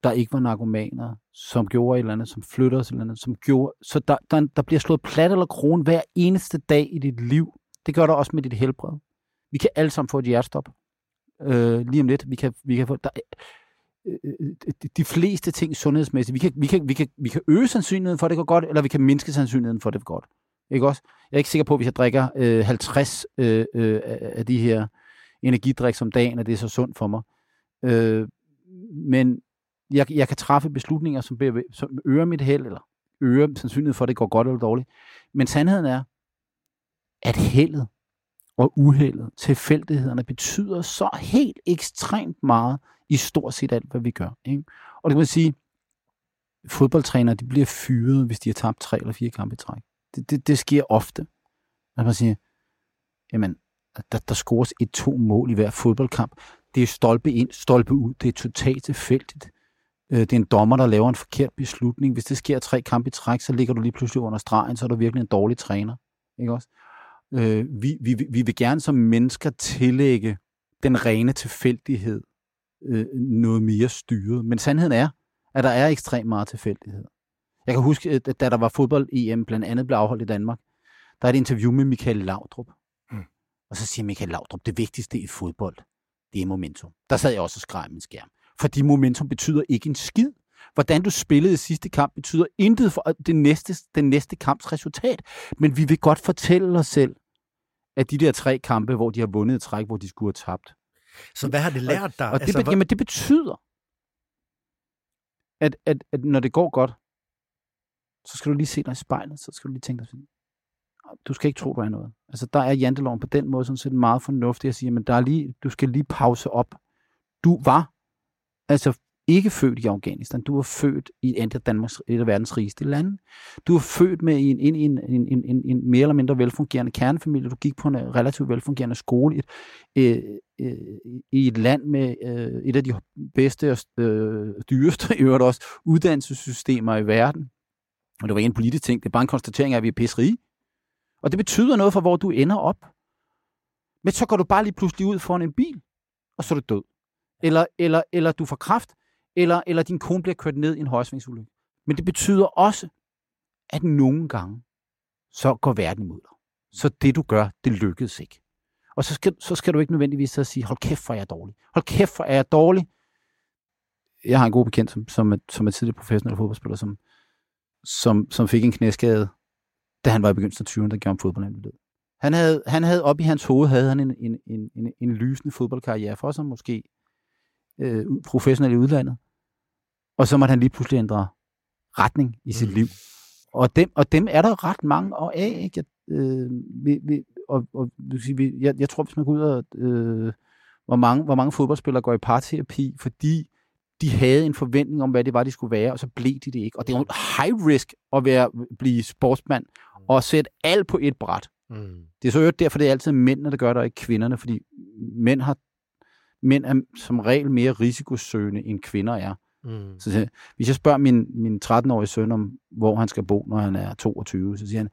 der ikke var narkomaner, som gjorde et eller andet, som flytter os et eller andet, som gjorde... Så der, der, der bliver slået plat eller kron hver eneste dag i dit liv. Det gør der også med dit helbred. Vi kan alle sammen få et hjertestop. Øh, lige om lidt. Vi kan, vi kan få... Der, øh, øh, de fleste ting sundhedsmæssigt. Vi kan, vi, kan, vi, kan, vi kan øge sandsynligheden for, at det går godt, eller vi kan mindske sandsynligheden for, at det går godt. Ikke også? Jeg er ikke sikker på, at hvis jeg drikker øh, 50 øh, øh, af de her energidrik som dagen, og det er så sundt for mig. Øh, men jeg, jeg kan træffe beslutninger, som, bliver, som øger mit held, eller øger sandsynligheden for, at det går godt eller dårligt. Men sandheden er, at heldet og uheldet, tilfældighederne, betyder så helt ekstremt meget i stort set alt, hvad vi gør. Ikke? Og det kan man sige, fodboldtrænere, de bliver fyret, hvis de har tabt tre eller fire kampe i træk. Det, det, det sker ofte. At man siger, jamen, der, der scores et to mål i hver fodboldkamp. Det er stolpe ind, stolpe ud. Det er totalt tilfældigt. Øh, det er en dommer, der laver en forkert beslutning. Hvis det sker tre kampe i træk, så ligger du lige pludselig under stregen, så er du virkelig en dårlig træner. Ikke også? Øh, vi, vi, vi vil gerne som mennesker tillægge den rene tilfældighed øh, noget mere styret. Men sandheden er, at der er ekstremt meget tilfældighed. Jeg kan huske, at da der var fodbold-EM, blandt andet blev afholdt i Danmark, der er et interview med Michael Laudrup. Og så siger Michael Laudrup, det vigtigste i fodbold, det er momentum. Der sad jeg også og skreg min skærm. Fordi momentum betyder ikke en skid. Hvordan du spillede i sidste kamp betyder intet for det næste, den næste kamps resultat. Men vi vil godt fortælle os selv, at de der tre kampe, hvor de har vundet et træk, hvor de skulle have tabt. Så hvad har det lært dig? Og det, altså, jamen, det betyder, at, at, at når det går godt, så skal du lige se dig i spejlet, så skal du lige tænke dig sådan, du skal ikke tro, du er noget. Altså, der er janteloven på den måde sådan set meget fornuftig at sige, men der er lige, du skal lige pause op. Du var altså ikke født i Afghanistan. Du var født i et af, Danmarks, et af verdens rigeste lande. Du var født med en, en, en, en, en, en, en mere eller mindre velfungerende kernefamilie. Du gik på en øh, relativt velfungerende skole i et, øh, øh, i et land med øh, et af de bedste og øh, dyreste i øvrigt også uddannelsessystemer i verden. Og det var ikke en politisk ting. Det er bare en konstatering af, at vi er pisserige. Og det betyder noget for, hvor du ender op. Men så går du bare lige pludselig ud foran en bil, og så er du død. Eller, eller, eller du får kraft, eller, eller din kone bliver kørt ned i en højsvingsulykke. Men det betyder også, at nogle gange, så går verden imod dig. Så det du gør, det lykkedes ikke. Og så skal, så skal du ikke nødvendigvis så sige, hold kæft, for jeg er dårlig. Hold kæft, hvor er jeg dårlig. Jeg har en god bekendt, som, som, er, som er tidligere professionel fodboldspiller, som, som, som fik en knæskade, da han var i begyndelsen af 20'erne, der gjorde ham fodbold død. Han havde, han havde op i hans hoved, havde han en, en, en, en, en lysende fodboldkarriere for sig, måske øh, professionel i udlandet. Og så måtte han lige pludselig ændre retning i sit mm. liv. Og dem, og dem er der ret mange af. Ikke? Øh, vi, vi, og, og vi, jeg, jeg tror, hvis man går ud og... Øh, hvor, mange, hvor mange fodboldspillere går i parterapi, fordi de havde en forventning om, hvad det var, de skulle være, og så blev de det ikke. Og det er jo high risk at være, blive sportsmand og sætte alt på et bræt. Mm. Det er så jo derfor, det er altid mændene, der gør det, og ikke kvinderne, fordi mænd, har, mænd er som regel mere risikosøgende, end kvinder er. Mm. Så hvis jeg spørger min, min 13-årige søn om, hvor han skal bo, når han er 22, så siger han,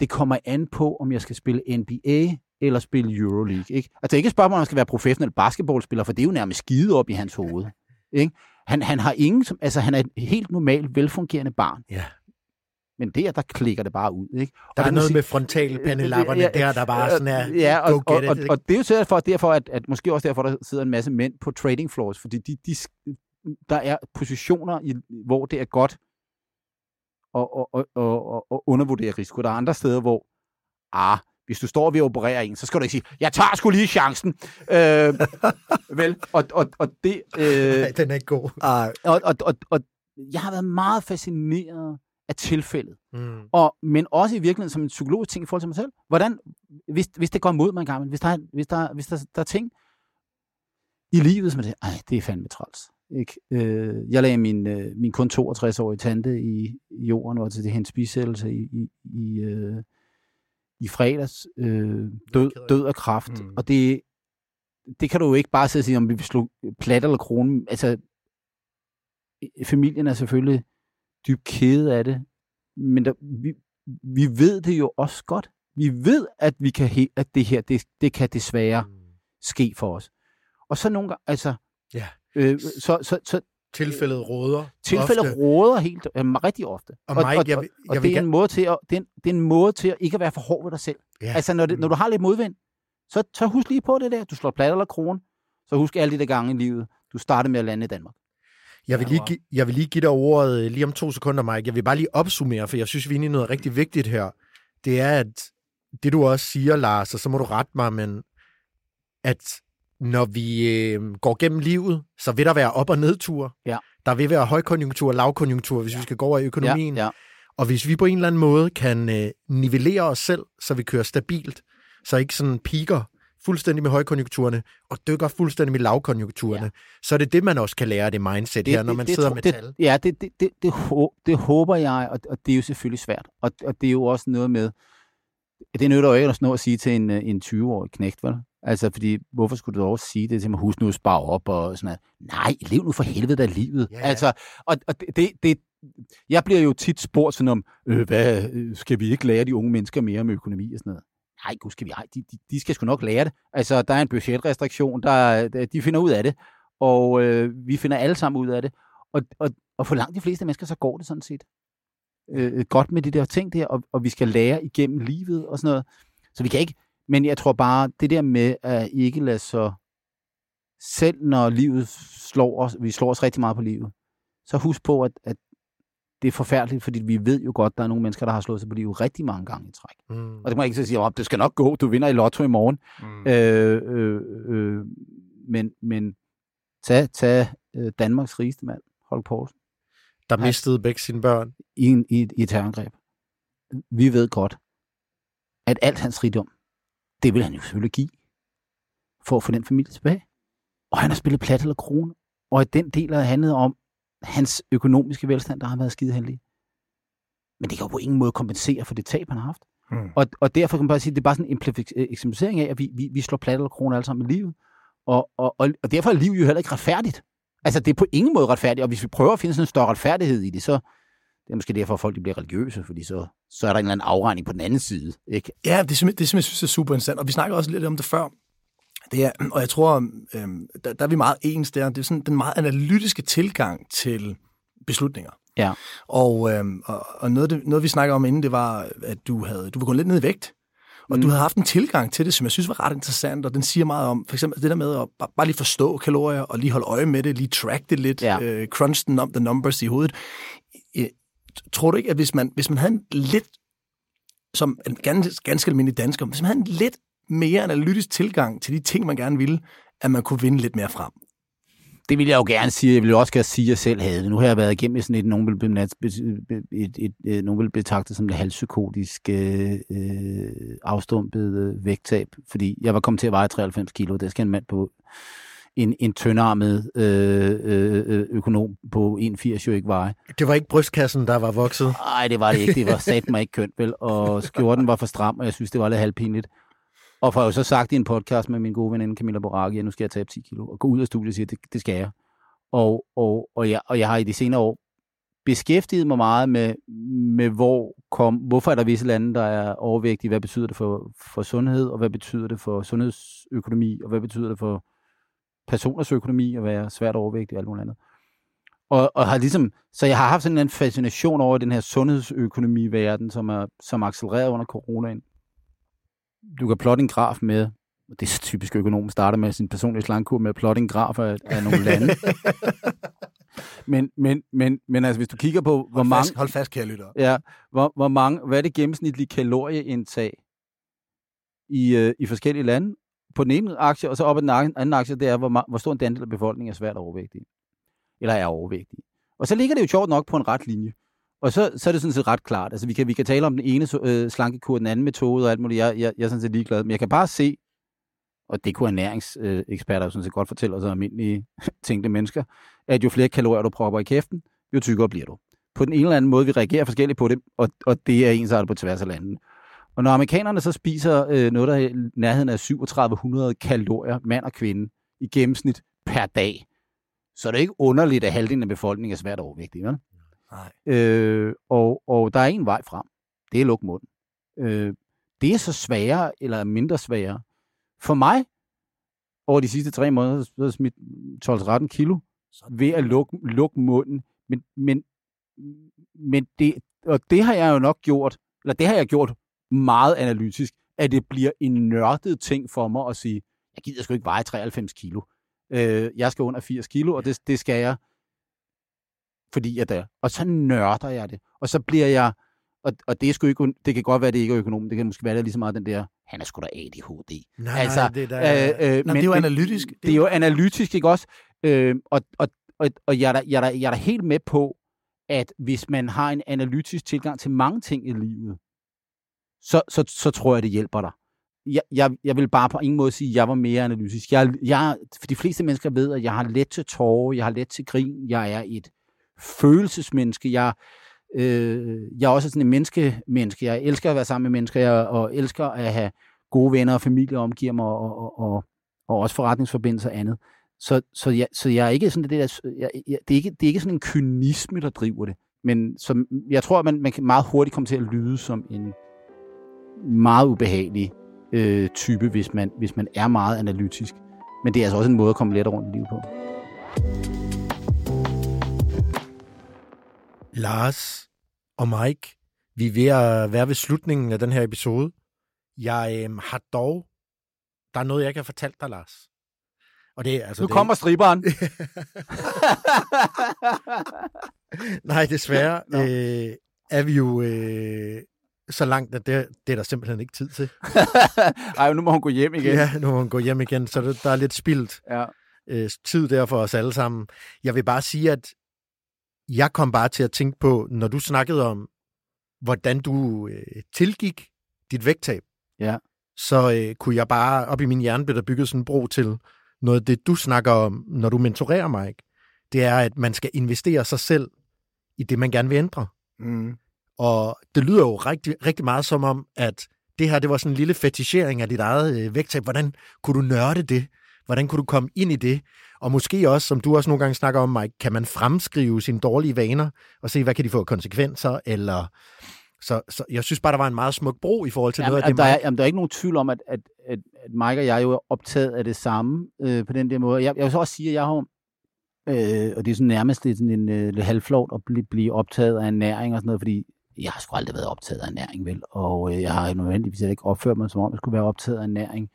det kommer an på, om jeg skal spille NBA eller spille Euroleague. Ikke? Altså ikke et spørgsmål, om han skal være professionel basketballspiller, for det er jo nærmest skide op i hans hoved. Ikke? Han, han har ingen, som, altså han er et helt normalt, velfungerende barn. Ja. Men der, der klikker det bare ud. Ikke? Der og er det noget sige, med frontalpandelapperne ja, der, der bare sådan er, ja, og, go get og, it. og, og, det er jo derfor, derfor at, at måske også derfor, der sidder en masse mænd på trading floors, fordi de, de, der er positioner, i, hvor det er godt at, at, at, at, at undervurdere risiko. Der er andre steder, hvor ah, hvis du står ved at operere en, så skal du ikke sige, jeg tager sgu lige chancen. Øh, vel, og, og, og det... Øh, Nej, den er ikke god. og, og, og, og jeg har været meget fascineret af tilfældet. Mm. Og, men også i virkeligheden som en psykologisk ting i forhold til mig selv. Hvordan, hvis, hvis det går imod mig en gang, hvis der, er, hvis der, hvis der, der er ting i livet, som er det, ej, det er fandme træls. Ikke? Øh, jeg lagde min, øh, min kun 62-årige tante i, i jorden, og til det hendes bisættelse i, i, i, øh, i fredags. Øh, død, død af kraft. Mm. Og det, det kan du jo ikke bare sidde og sige, om vi slog plat eller krone. Altså, familien er selvfølgelig dybt kede af det, men der, vi, vi ved det jo også godt. Vi ved, at, vi kan he, at det her, det, det kan desværre mm. ske for os. Og så nogle gange, altså, ja. øh, så, så, så tilfældet råder. Tilfældet ofte. råder helt, øh, rigtig ofte. Og, Mike, og, jeg, og, og det, er en måde til at, det, er en, det er en måde til at ikke at være for hård ved dig selv. Ja. Altså, når, det, når du har lidt modvind, så, så husk lige på det der. Du slår plat eller krone, så husk alle de der gange i livet. Du starter med at lande i Danmark. Jeg vil, lige jeg vil lige give dig ordet lige om to sekunder, Mike. Jeg vil bare lige opsummere, for jeg synes, vi er inde i noget rigtig vigtigt her. Det er, at det du også siger, Lars, og så må du rette mig, men at når vi øh, går gennem livet, så vil der være op- og nedture. Ja. Der vil være højkonjunktur og lavkonjunktur, hvis ja. vi skal gå over i økonomien. Ja, ja. Og hvis vi på en eller anden måde kan øh, nivellere os selv, så vi kører stabilt, så ikke sådan piker fuldstændig med højkonjunkturerne, og dykker fuldstændig med lavkonjunkturerne, ja. så er det det, man også kan lære af det mindset det, her, når man det, sidder det, med det, tal. Ja, det, det, det, det, det håber jeg, og, og det er jo selvfølgelig svært. Og, og det er jo også noget med, det nytter jo ikke at, at sige til en, øh, en 20-årig knægt, vel? Altså, fordi hvorfor skulle du også sige det til mig, husk nu at spare op og sådan noget. Nej, lev nu for helvede af livet. Ja. Altså, og, og det, det, jeg bliver jo tit spurgt sådan om, øh, hvad, øh, skal vi ikke lære de unge mennesker mere om økonomi og sådan noget? Nej, gud skal vi ej, de, de, de skal sgu nok lære det. Altså, der er en budgetrestriktion, der, de finder ud af det, og øh, vi finder alle sammen ud af det. Og, og, og for langt de fleste mennesker, så går det sådan set øh, godt med de der ting der, og, og vi skal lære igennem livet og sådan noget. Så vi kan ikke, men jeg tror bare, det der med at ikke lade så selv når livet slår os, vi slår os rigtig meget på livet, så husk på, at, at det er forfærdeligt, fordi vi ved jo godt, at der er nogle mennesker, der har slået sig på livet rigtig mange gange i træk. Mm. Og det må jeg ikke så sige, at det skal nok gå, du vinder i lotto i morgen. Mm. Øh, øh, øh, men, men tag, tag øh, Danmarks rigeste mand, Holk Poulsen. Der mistede begge sine børn. I, en, i, i et terrorangreb. Vi ved godt, at alt hans rigdom, det vil han jo selvfølgelig give, for at få den familie tilbage. Og han har spillet plat eller krone. Og at den del har handlet om hans økonomiske velstand, der har været skideheldig. Men det kan jo på ingen måde kompensere for det tab, han har haft. Hmm. Og, og derfor kan man bare sige, at det er bare sådan en eksemplificering af, at vi, vi, vi slår plat eller krone alle sammen i livet. Og, og, og, og derfor er livet jo heller ikke retfærdigt. Altså, det er på ingen måde retfærdigt, og hvis vi prøver at finde sådan en større retfærdighed i det, så det er måske derfor, at folk de bliver religiøse, fordi så, så er der en eller anden afregning på den anden side. Ikke? Ja, det er, det, som jeg synes er super interessant, og vi snakker også lidt om det før. Det er, og jeg tror, øh, der, der er vi meget ens der. Det er sådan den meget analytiske tilgang til beslutninger. Ja. Og, øh, og, og noget, det, noget, vi snakker om inden, det var, at du havde du var gået lidt ned i vægt. Og mm. du havde haft en tilgang til det, som jeg synes var ret interessant, og den siger meget om, for eksempel det der med at bare, bare lige forstå kalorier, og lige holde øje med det, lige track det lidt, ja. øh, crunch den om the numbers i hovedet. Tror du ikke, at hvis man, hvis man havde en lidt, som en ganske, ganske almindelig dansker, hvis man havde en lidt mere analytisk tilgang til de ting, man gerne ville, at man kunne vinde lidt mere frem. Det vil jeg jo gerne sige. Jeg vil jo også gerne sige, at jeg selv havde det. Nu har jeg været igennem sådan et, nogen vil, et, et, et, øh, nogen vil betragte som det halvpsykotisk øh, øh afstumpet vægttab, fordi jeg var kommet til at veje 93 kilo. Det skal en mand på en, en tyndarmet øh, øh, økonom på 81 jo ikke veje. Det var ikke brystkassen, der var vokset? Nej, det var det ikke. Det var sat mig ikke kønt, vel? Og skjorten var for stram, og jeg synes, det var lidt halvpinligt. Og jeg jo så sagt i en podcast med min gode veninde Camilla Boraki, at nu skal jeg tabe 10 kilo, og gå ud af studiet og sige, at det, det skal jeg. Og, og, og, jeg, og jeg har i de senere år beskæftiget mig meget med, med hvor kom, hvorfor er der visse lande, der er overvægtige, hvad betyder det for, for sundhed, og hvad betyder det for sundhedsøkonomi, og hvad betyder det for personers økonomi at være svært overvægtig og alt muligt andet. Og, og har ligesom, så jeg har haft sådan en fascination over den her sundhedsøkonomi-verden, som er som accelereret under coronaen du kan plotte en graf med, det er så typisk økonom, starter med sin personlige slangkur med at plotte en graf af, af nogle lande. men, men, men, men altså, hvis du kigger på, hvor hold mange... Fast, hold fast, kære lytter. Ja, hvor, hvor mange, hvad er det gennemsnitlige kalorieindtag i, øh, i forskellige lande? På den ene aktie, og så op ad den anden aktie, det er, hvor, hvor stor en andel af befolkningen er svært overvægtig. Eller er overvægtig. Og så ligger det jo sjovt nok på en ret linje. Og så, så er det sådan set ret klart. Altså, vi kan, vi kan tale om den ene øh, slankekur, den anden metode og alt muligt. Jeg, jeg, jeg er sådan set ligeglad. Men jeg kan bare se, og det kunne ernæringseksperter jo sådan set godt fortælle os almindelige tænkte mennesker, at jo flere kalorier du propper i kæften, jo tykkere bliver du. På den ene eller anden måde, vi reagerer forskelligt på det, og, og det er ensartet på tværs af landene. Og når amerikanerne så spiser øh, noget, der er i nærheden af 3700 kalorier, mand og kvinde, i gennemsnit per dag, så er det ikke underligt, at halvdelen af befolkningen er svært overvægtig. Vel? Nej. Øh, og, og der er en vej frem. Det er luk munden. Øh, det er så sværere eller mindre sværere. For mig, over de sidste tre måneder, så er smidt 12-13 kilo ved at lukke, lukke munden. Men, men, men det, og det har jeg jo nok gjort, eller det har jeg gjort meget analytisk, at det bliver en nørdet ting for mig at sige, jeg gider sgu ikke veje 93 kilo. Øh, jeg skal under 80 kilo, og det, det skal jeg fordi jeg der. Og så nørder jeg det. Og så bliver jeg, og, og det, er sgu ikke, det kan godt være, det ikke er økonom, det kan måske være, det lige så meget den der, han er sgu da ADHD. Nej, altså, det, der, øh, øh, nej, men, det er jo analytisk. Det er jo analytisk, ikke også? Øh, og, og, og, og jeg, er da, jeg, er da, jeg er da helt med på, at hvis man har en analytisk tilgang til mange ting i livet, så, så, så tror jeg, det hjælper dig. Jeg, jeg, jeg vil bare på ingen måde sige, at jeg var mere analytisk. Jeg, jeg, for de fleste mennesker ved, at jeg har let til tårer, jeg har let til grin, jeg er et følelsesmenneske, jeg, øh, jeg er også sådan en menneske-menneske. Jeg elsker at være sammen med mennesker, jeg, og elsker at have gode venner og familie omgiver mig, og, og, og, og også forretningsforbindelser og andet. Så, så, jeg, så jeg er ikke sådan det der, jeg, jeg, det, er ikke, det er ikke sådan en kynisme, der driver det. Men som, jeg tror, at man, man kan meget hurtigt komme til at lyde som en meget ubehagelig øh, type, hvis man, hvis man er meget analytisk. Men det er altså også en måde at komme lettere rundt i livet på. Lars og Mike, vi er ved at være ved slutningen af den her episode. Jeg øh, har dog... Der er noget, jeg ikke har fortalt dig, Lars. Og det, er- altså, Nu det, kommer striberen. Nej, desværre Nå. øh, er vi jo øh, så langt, at det, det er der simpelthen ikke tid til. Ej, nu må hun gå hjem igen. Ja, nu må hun gå hjem igen, så det, der er lidt spildt ja. øh, tid der for os alle sammen. Jeg vil bare sige, at jeg kom bare til at tænke på, når du snakkede om, hvordan du øh, tilgik dit vægttab, Ja. så øh, kunne jeg bare, op i min hjerne blev der bygget sådan en bro til noget af det, du snakker om, når du mentorerer mig. Ikke? Det er, at man skal investere sig selv i det, man gerne vil ændre. Mm. Og det lyder jo rigtig, rigtig meget som om, at det her, det var sådan en lille fetichering af dit eget øh, vægttab. Hvordan kunne du nørde det? Hvordan kunne du komme ind i det? Og måske også, som du også nogle gange snakker om, Mike, kan man fremskrive sine dårlige vaner og se, hvad kan de få konsekvenser? Eller... Så, så jeg synes bare, der var en meget smuk bro i forhold til Jamen, noget af det, der, er, jamen, der er ikke nogen tvivl om, at, at, at, at Mike og jeg jo er optaget af det samme øh, på den der måde. Jeg, jeg vil så også sige, at jeg har øh, og det er sådan nærmest lidt sådan en øh, lidt halvflot at blive, blive optaget af ernæring og sådan noget, fordi jeg har sgu aldrig været optaget af ernæring, vel? Og øh, jeg har nødvendigvis ikke opført mig, som om jeg skulle være optaget af ernæring.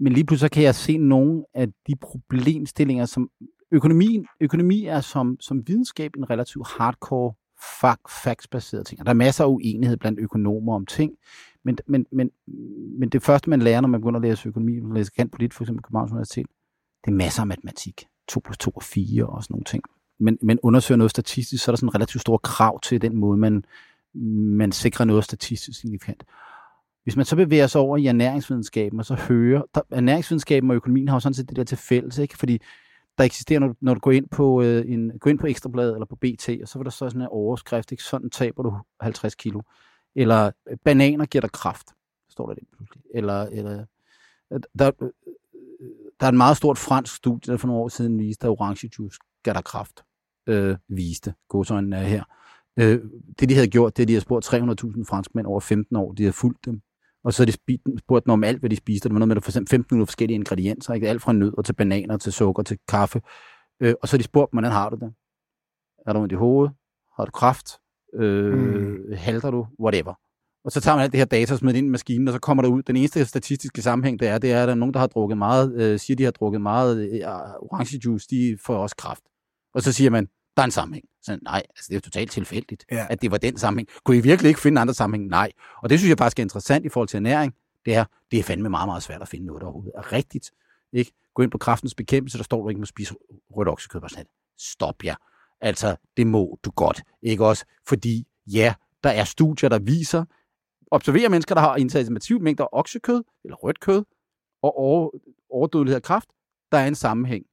Men lige pludselig så kan jeg se nogle af de problemstillinger, som økonomien, økonomi er som, som videnskab en relativt hardcore fakt, factsbaseret ting. Og der er masser af uenighed blandt økonomer om ting, men, men, men, men det første, man lærer, når man begynder at læse økonomi, når man læser kant lidt for eksempel Københavns Universitet, det er masser af matematik. 2 plus 2 er 4 og sådan nogle ting. Men, men undersøger noget statistisk, så er der sådan en relativt stor krav til den måde, man, man sikrer noget statistisk signifikant. Hvis man så bevæger sig over i ernæringsvidenskaben, og så hører, der, ernæringsvidenskaben og økonomien har jo sådan set det der til fælles, ikke? fordi der eksisterer, når du, når du går ind på øh, en, går ind på Ekstrabladet eller på BT, og så vil der så sådan en overskrift, ikke? sådan taber du 50 kilo. Eller øh, bananer giver dig kraft, står der det pludselig. Eller, eller øh, der, øh, der er et meget stort fransk studie, der for nogle år siden viste, at orange juice gav dig kraft. Øh, viste, godsøjnen er her. Øh, det de havde gjort, det er, at de havde spurgt 300.000 franskmænd over 15 år, de havde fulgt dem. Og så havde de spurgt dem om alt, hvad de spiste. Det var noget med, at for eksempel 15 forskellige ingredienser. Ikke? Alt fra nødder til bananer, til sukker, til kaffe. Øh, og så havde de spurgt dem, hvordan har du det? Er du ondt i hovedet? Har du kraft? Øh, mm. Halter du? Whatever. Og så tager man alt det her data og smider det ind i maskinen, og så kommer der ud. Den eneste statistiske sammenhæng, det er, det er, at der er nogen, der har drukket meget, øh, siger, de har drukket meget øh, orange juice, de får også kraft. Og så siger man, der er en sammenhæng. Så nej, altså det er jo totalt tilfældigt, Ja. ja. at det var den sammenhæng. Kunne I virkelig ikke finde andre sammenhæng? Nej. Og det synes jeg faktisk er interessant i forhold til ernæring. Det er, det er fandme meget, meget svært at finde noget, der overhovedet er rigtigt. Ikke? Gå ind på kraftens bekæmpelse, der står, du ikke må spise rødt oksekød. Bare sådan, stop jer. Altså, det må du godt. Ikke også? Fordi, ja, der er studier, der viser, observerer mennesker, der har indtaget massive mængder af oksekød, eller rødt kød, og over, overdødelighed af kraft, der er en sammenhæng.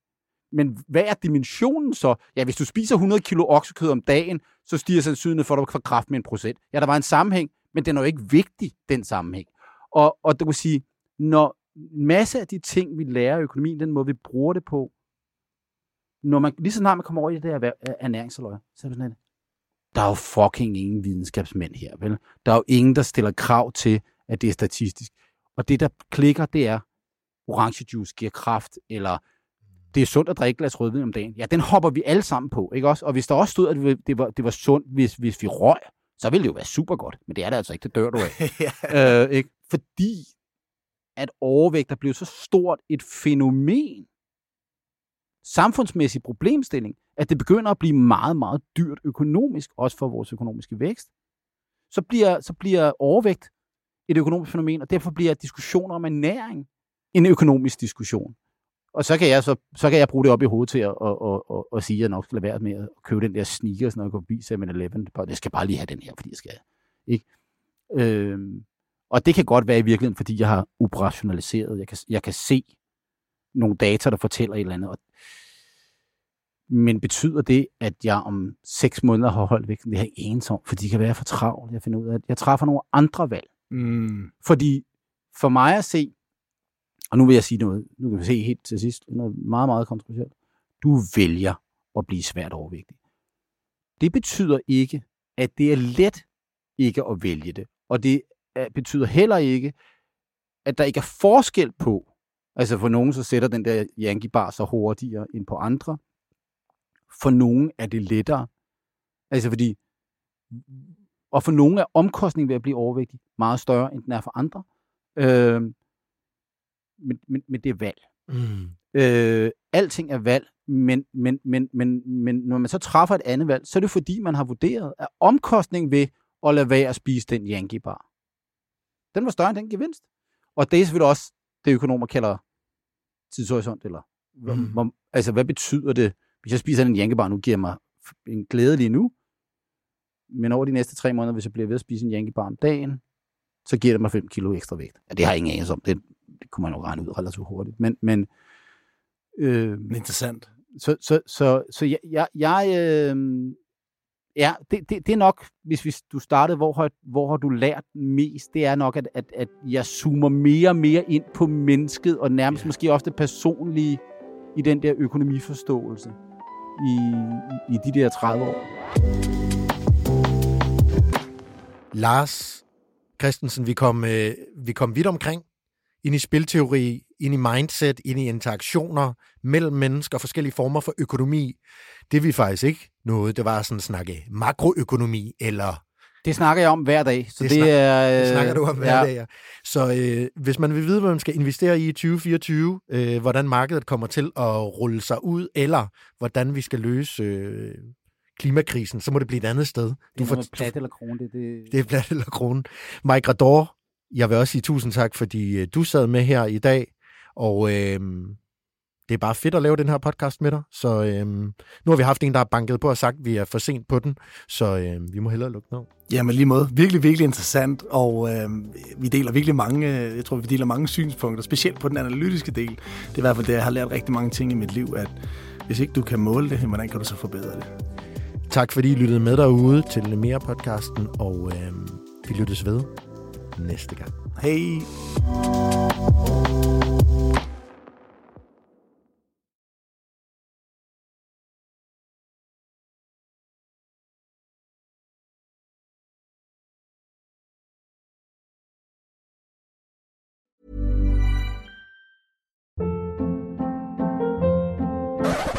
Men hvad er dimensionen så? Ja, hvis du spiser 100 kilo oksekød om dagen, så stiger sandsynligheden for, at du får kraft med en procent. Ja, der var en sammenhæng, men den er jo ikke vigtig, den sammenhæng. Og, og det vil sige, når en masse af de ting, vi lærer i økonomien, den måde, vi bruger det på, når man, lige så snart man kommer over i det der øh, ernæringsaløje, så er det sådan, at der er jo fucking ingen videnskabsmænd her, vel? Der er jo ingen, der stiller krav til, at det er statistisk. Og det, der klikker, det er, orange juice giver kraft, eller det er sundt at drikke et glas rødvin om dagen. Ja, den hopper vi alle sammen på, ikke også? Og hvis der også stod, at det- var, det var sundt, hvis, hvis vi røg, så ville det jo være super godt. Men det er det altså ikke, det dør du af. ja. øh, ikke? Fordi at overvægt er blevet så stort et fænomen, samfundsmæssig problemstilling, at det begynder at blive meget, meget dyrt økonomisk, også for vores økonomiske vækst. Så bliver, så bliver overvægt et økonomisk fænomen, og derfor bliver diskussioner om ernæring en økonomisk diskussion. Og så kan, jeg, så, så kan jeg bruge det op i hovedet til at, at, at, at, at sige, at jeg nok skal lade være med at købe den der sneakers, når jeg går forbi 7-Eleven. Jeg skal bare lige have den her, fordi jeg skal. Ikke? Øhm, og det kan godt være i virkeligheden, fordi jeg har operationaliseret. Jeg kan, jeg kan se nogle data, der fortæller et eller andet. Og, men betyder det, at jeg om seks måneder har holdt væk? Det er jeg ensom, fordi det kan være for travlt. Jeg finder ud af, at jeg træffer nogle andre valg. Mm. Fordi for mig at se, og nu vil jeg sige noget, nu kan vi se helt til sidst, noget meget, meget kontroversielt. Du vælger at blive svært overvægtig. Det betyder ikke, at det er let ikke at vælge det. Og det betyder heller ikke, at der ikke er forskel på, altså for nogen så sætter den der Yankee bar så hurtigere end på andre. For nogen er det lettere. Altså fordi, og for nogen er omkostningen ved at blive overvægtig meget større, end den er for andre. Øh, men, men, men det er valg. Mm. Øh, alting er valg, men, men, men, men, men når man så træffer et andet valg, så er det fordi, man har vurderet, at omkostningen ved at lade være at spise den Yankee bar, den var større end den gevinst. Og det er selvfølgelig også det, økonomer kalder tidshorisont, eller mm. hvor, altså hvad betyder det, hvis jeg spiser en Yankee bar nu, giver mig en glæde lige nu, men over de næste tre måneder, hvis jeg bliver ved at spise en Yankee bar om dagen, så giver det mig 5 kilo ekstra vægt. Ja, det har jeg ingen anelse om. Det, det kunne man jo regne ud relativt hurtigt. Men, men øh, Interessant. Så, så, så, så jeg, jeg, jeg øh, ja, det, det, det er nok, hvis, hvis du startede, hvor har, hvor har du lært mest, det er nok, at, at, at jeg zoomer mere og mere ind på mennesket, og nærmest ja. måske også det personlige i den der økonomiforståelse i, i, i de der 30 år. Lars Christensen, vi kom, øh, vi kom vidt omkring ind i spilteori, ind i mindset, ind i interaktioner mellem mennesker, forskellige former for økonomi. Det vi faktisk ikke noget, det var sådan at snakke makroøkonomi, eller... Det snakker jeg om hver dag. Så det, det, snak, er, øh, det snakker du om hver ja. dag, ja. Så øh, hvis man vil vide, hvad man skal investere i i 2024, øh, hvordan markedet kommer til at rulle sig ud, eller hvordan vi skal løse øh, klimakrisen, så må det blive et andet sted. Du det er får, plat eller krone. Det, det... det er plat eller krone. Mike Rador, jeg vil også sige tusind tak, fordi øh, du sad med her i dag, og øh, det er bare fedt at lave den her podcast med dig. Så øh, nu har vi haft en, der har banket på og sagt, at vi er for sent på den, så øh, vi må hellere lukke ned. Ja, men lige måde. Virkelig, virkelig interessant, og øh, vi deler virkelig mange, øh, jeg tror, vi deler mange synspunkter, specielt på den analytiske del. Det er i hvert fald det, jeg har lært rigtig mange ting i mit liv, at hvis ikke du kan måle det, hvordan kan du så forbedre det? Tak fordi I lyttede med derude til mere podcasten, og øh, vi lyttes ved næste gang. Hej!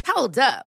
Hold up.